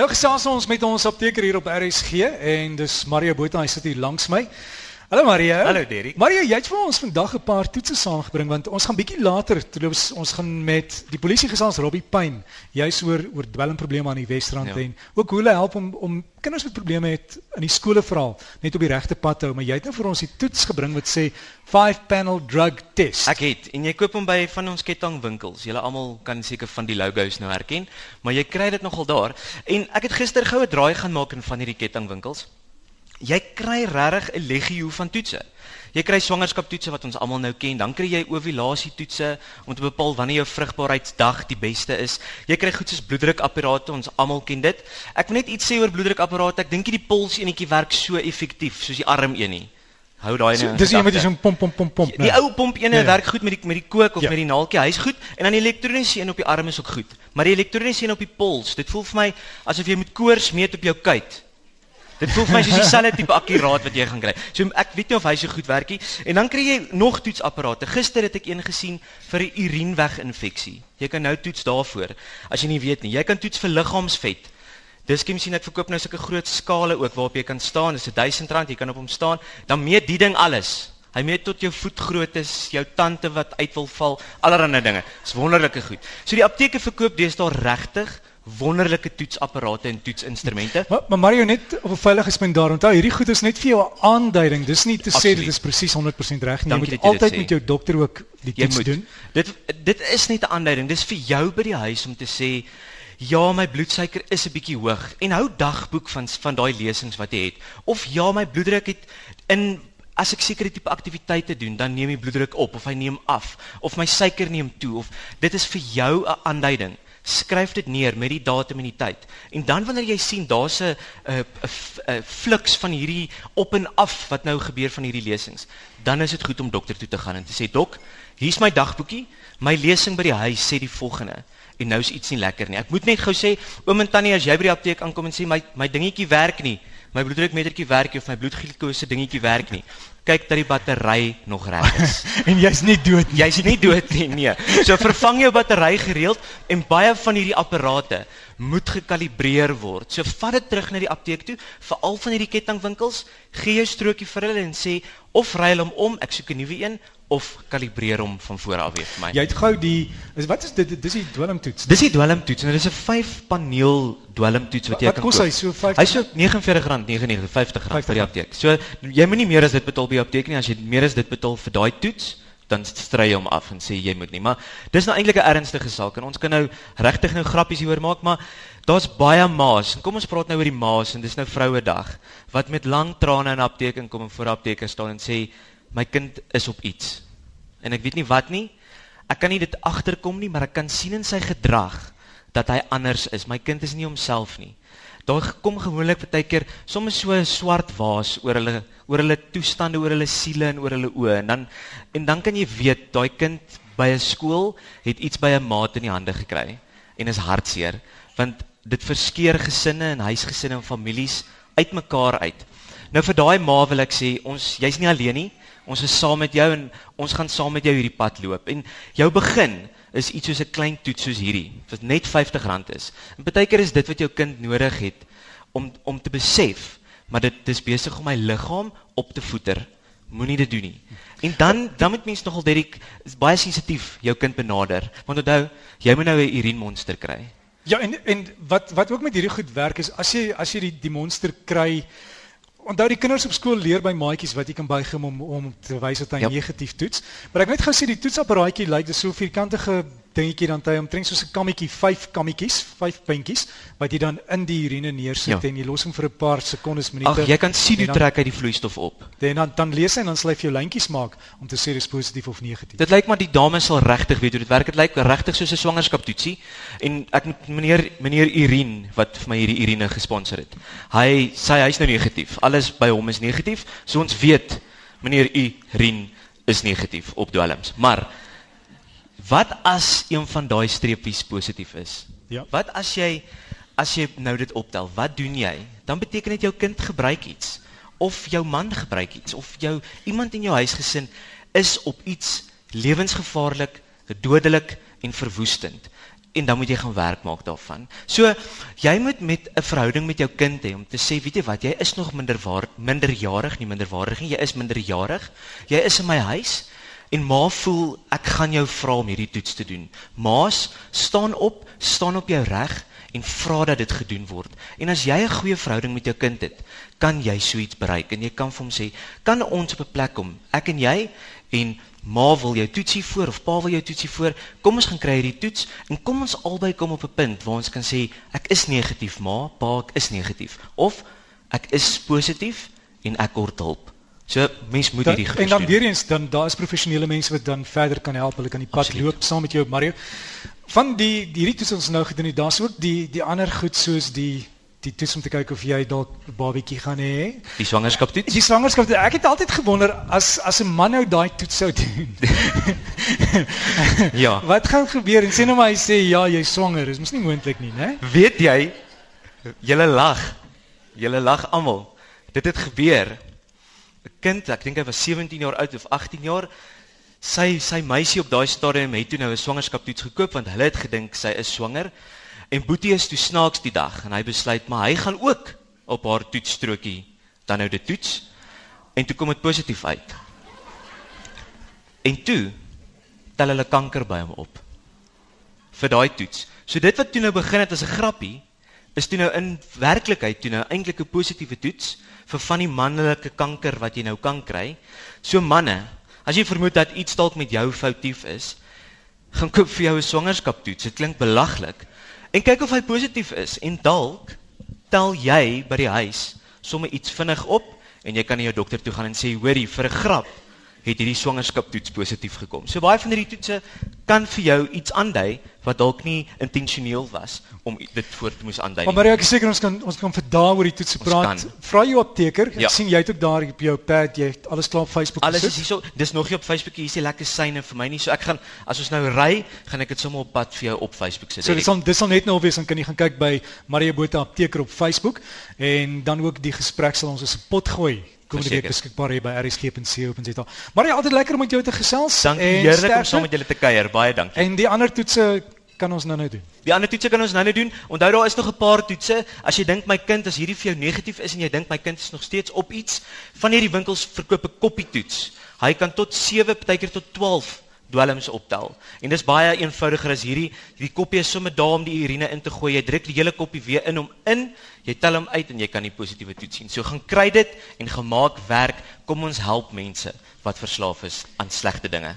Nou gesels ons met ons apteker hier op RSG en dis Mario Botha, hy sit hier langs my. Hallo Mario. Hallo Derek. Mario, jy het vir ons vandag 'n paar toetse saamgebring want ons gaan bietjie later, terloops, ons gaan met die polisie gesels Robbie Pyn, juis oor oor dwelmprobleme aan die Wesrand ja. en ook hoe hulle help om om kinders met probleme het in die skole veral net op die regte pad te hou, maar jy het nou vir ons die toets gebring wat sê 5 panel drug test. Ek het en jy koop hom by van ons kettingwinkels. Julle almal kan seker van die logos nou herken, maar jy kry dit nogal daar. En ek het gister gou 'n draai gaan maak in van hierdie kettingwinkels. Jy kry regtig 'n legio van toetse. Jy kry swangerskaptoetse wat ons almal nou ken, dan kry jy ovulasietoetse om te bepaal wanneer jou vrugbaarheidsdag die beste is. Jy kry goed soos bloeddrukapparate, ons almal ken dit. Ek wil net iets sê oor bloeddrukapparate. Ek dink die pols enetjie werk so effektief soos die arm een nie. Hou daai nou. Dis iemand wat so 'n pomp pomp pomp pomp. Die, die ou pomp ene ja. werk goed met die met die kook of ja. met die naaltjie. Hy's goed en dan die elektroniese een op die arm is ook goed. Maar die elektroniese een op die pols, dit voel vir my asof jy met koors meet op jou kuit. Dit voel vir my soos dieselfde tipe akkuraat wat jy gaan kry. So ek weet nie of hy so goed werk nie. En dan kry jy nog toetsapparate. Gister het ek een gesien vir 'n urineweginfeksie. Jy kan nou toets daarvoor as jy nie weet nie. Jy kan toets vir liggaamsvet. Dis kim sien ek verkoop nou sulke groot skale ook waarop jy kan staan. Dis 'n 1000 rand, jy kan op hom staan. Dan meet die ding alles. Hy meet tot jou voetgrootte, jou tande wat uit wil val, allerlei dinge. Dis wonderlike goed. So die apteke verkoop deesdae regtig wonderlike toetsapparate en toetsinstrumente. Maar, maar Mario net op 'n veiligheidspunt daar onthou, hierdie goed is net vir jou 'n aanduiding. Dis nie te Absoluut. sê dit is presies 100% reg nie. Jy moet altyd met jou dokter ook die toets doen. Dit dit is net 'n aanduiding. Dis vir jou by die huis om te sê Ja, my bloedsuiker is 'n bietjie hoog en hou dagboek van van daai lesings wat jy het. Of ja, my bloeddruk het in as ek sekere tipe aktiwiteite doen, dan neem die bloeddruk op of hy neem af of my suiker neem toe of dit is vir jou 'n aanduiding skryf dit neer met die datum en die tyd. En dan wanneer jy sien daar's 'n 'n fluks van hierdie op en af wat nou gebeur van hierdie lesings, dan is dit goed om dokter toe te gaan en te sê dok, hier's my dagboekie, my lesing by die huis sê die volgende en nou is iets nie lekker nie. Ek moet net gou sê, oom en tannie, as jy by die apteek aankom en sê my my dingetjie werk nie, my bloeddrukmetertjie werk nie of my bloedglukose dingetjie werk nie. Kyk dat die battery nog reg is. en jy's nie dood nie. Jy's nie dood nie. Nee. So vervang jou battery gereeld en baie van hierdie apparate moet gekalibreer word. So vat dit terug na die apteek toe, veral van hierdie kettingwinkels, gee jou strokie vir hulle en sê of ruil hom om, ek soek 'n nuwe een of kalibreer hom van voor af weer vir my. Jy het gou die is wat is dit dis die dwelmtoets. Dis die dwelmtoets en dit is 'n 5 paneel dwelmtoets wat jy wat kan koop. Wat kos hy so 5? Hy so R49.99 50 rand vir die apteek. So jy moenie meer as dit betaal by die apteek nie as jy meer as dit betaal vir daai toets dan stry jy hom af en sê jy moet nie. Maar dis nou eintlik 'n ernstige saak en ons kan nou regtig nou grappies hieroor maak, maar daar's baie ma's. Kom ons praat nou oor die ma's en dis nou Vrouedag wat met lang trane in apteek inkom en voor 'n apteker staan en sê my kind is op iets. En ek weet nie wat nie. Ek kan nie dit agterkom nie, maar ek kan sien in sy gedrag dat hy anders is. My kind is nie homself nie. Daar kom gewoonlik baie keer soms so 'n swart waas oor hulle oor hulle toestande, oor hulle siele en oor hulle oë en dan en dan kan jy weet daai kind by 'n skool het iets by 'n maat in die hande gekry en is hartseer want dit verskeur gesinne en huisgesinne en families uitmekaar uit. Nou vir daai ma wil ek sê ons jy's nie alleen nie. Ons is saam met jou en ons gaan saam met jou hierdie pad loop. En jou begin is iets soos 'n klein toets soos hierdie wat net R50 is. En baie keer is dit wat jou kind nodig het om om te besef, maar dit dis besig om my liggaam op te voeder. Moenie dit doen nie. En dan dan moet mens nogal Derek is baie sensitief jou kind benader. Want onthou, jy moet nou 'n urinemonster kry. Ja, en en wat wat ook met hierdie goed werk is as jy as jy die die monster kry Onthou die kinders op skool leer by maatjies wat jy kan bygem om om te wys dat hy yep. negatief toets. Maar ek net gou sê die toetsapparaatjie lyk like, dis so vierkantige dingetjie dan jy omtrent soos 'n kammetjie, vyf kammetjies, vyf puntjies wat jy dan in die urine neersit ja. en jy los hom vir 'n paar sekondes minute. Ag, jy kan sien hoe trek hy die vloeistof op. En dan dan lees hy en dan sal hy vir jou lyntjies maak om te sê dis positief of negatief. Dit lyk maar die dame sal regtig weet hoe dit werk. Dit lyk regtig soos 'n swangerskaptoetsie. En ek moet meneer meneer Irene wat vir my hierdie urine gesponsor het. Hy sê hy's nou negatief. Alles by hom is negatief. So ons weet meneer Irene is negatief op dwelms. Maar Wat as een van daai streepies positief is? Ja. Wat as jy as jy nou dit optel, wat doen jy? Dan beteken dit jou kind gebruik iets of jou man gebruik iets of jou iemand in jou huisgesin is op iets lewensgevaarlik, dodelik en verwoestend. en dan moet jy gaan werk maak daarvan. So jy moet met 'n verhouding met jou kind hê om te sê, weet jy wat, jy is nog minderwaar minderjarig, nie minderwaardig nie, jy is minderjarig. Jy is in my huis en ma voel ek gaan jou vra om hierdie toets te doen. Ma's staan op, staan op jou reg en vra dat dit gedoen word. En as jy 'n goeie verhouding met jou kind het, kan jy so iets bereik en jy kan vir hom sê, kan ons op 'n plek kom, ek en jy en ma wil jou toetsie voor of pa wil jou toetsie voor. Kom ons gaan kry hierdie toets en kom ons albei kom op 'n punt waar ons kan sê ek is negatief ma, pa ek is negatief of ek is positief en ek kort hulp. So mens moet hierdie En dan weer eens dan daar is professionele mense wat dan verder kan help. Hulle kan die pad Absoluut. loop saam met jou Mario. Van die hierdie toets ons nou gedoen het, daar's ook die die ander goed soos die die toets om te kyk of jy dalk 'n babatjie gaan hê. Die swangerskap toets. Die swangerskap toets. Ek het altyd gewonder as as 'n man nou daai toets sou doen. ja. Wat gaan gebeur? En sê nou maar hy sê ja, jy's swanger. Dis mos nie moontlik nie, né? Weet jy? Julle lag. Julle lag almal. Dit het gebeur. 'n Kind, ek dink hy was 17 jaar oud of 18 jaar. Sy sy meisie op daai stadium het toe nou 'n swangerskap toets gekoop want hulle het gedink sy is swanger. En Boetie is toe snaaks die dag en hy besluit maar hy gaan ook op haar toetsstrokie dan nou dit toets en toe kom dit positief uit. En toe tel hulle kanker by hom op vir daai toets. So dit wat toe nou begin het as 'n grappie is toe nou in werklikheid toe nou eintlik 'n positiewe toets vir van die manlike kanker wat jy nou kan kry. So manne, as jy vermoed dat iets dalk met jou foutief is, gaan koop vir jou 'n swangerskaptoets. Dit klink belaglik, en kyk of hy positief is en dalk tel jy by die huis sommer iets vinnig op en jy kan na jou dokter toe gaan en sê hoorie vir 'n grap het hierdie swangerskaptoets positief gekom. So baie van hierdie toetse kan vir jou iets aandui wat dalk nie intentioneel was om dit voor te moes aandui. Maar ek is seker ons kan ons kan vir daai oor die toetse praat. Vra jou apteker. Ek ja. sien jy het ook daar op jou pad, jy het alles klaar op Facebook gesit. Alles is hierso. Dis nog nie op Facebook hier is die lekker syne vir my nie. So ek gaan as ons nou ry, gaan ek dit sommer op pad vir jou op Facebook sit. So dis dan dis sal net nou wees dan kan jy gaan kyk by Maria Botha apteker op Facebook en dan ook die gesprek sal ons op 'n pot gooi kom dit beskikbaar hier by rsg.co.za. Maar ja, altyd lekker om met jou te gesels. Dankie, heerlik om saam met julle te kuier. Baie dankie. En die ander toetse kan ons nou nou doen. Die ander toetse kan ons nou nou doen. Onthou daar is nog 'n paar toetse. As jy dink my kind as hierdie vir jou negatief is en jy dink my kind is nog steeds op iets, van hierdie winkels verkoop 'n koppie toets. Hy kan tot 7, partykeer tot 12 dwelms optel. En dis baie eenvoudiger as hierdie. Die koppie is sommer daar om die urine in te gooi. Jy druk die hele koppie weer in hom in. Jy tel hom uit en jy kan die positiewe toets sien. So gaan kry dit en gemaak werk. Kom ons help mense wat verslaaf is aan slegte dinge.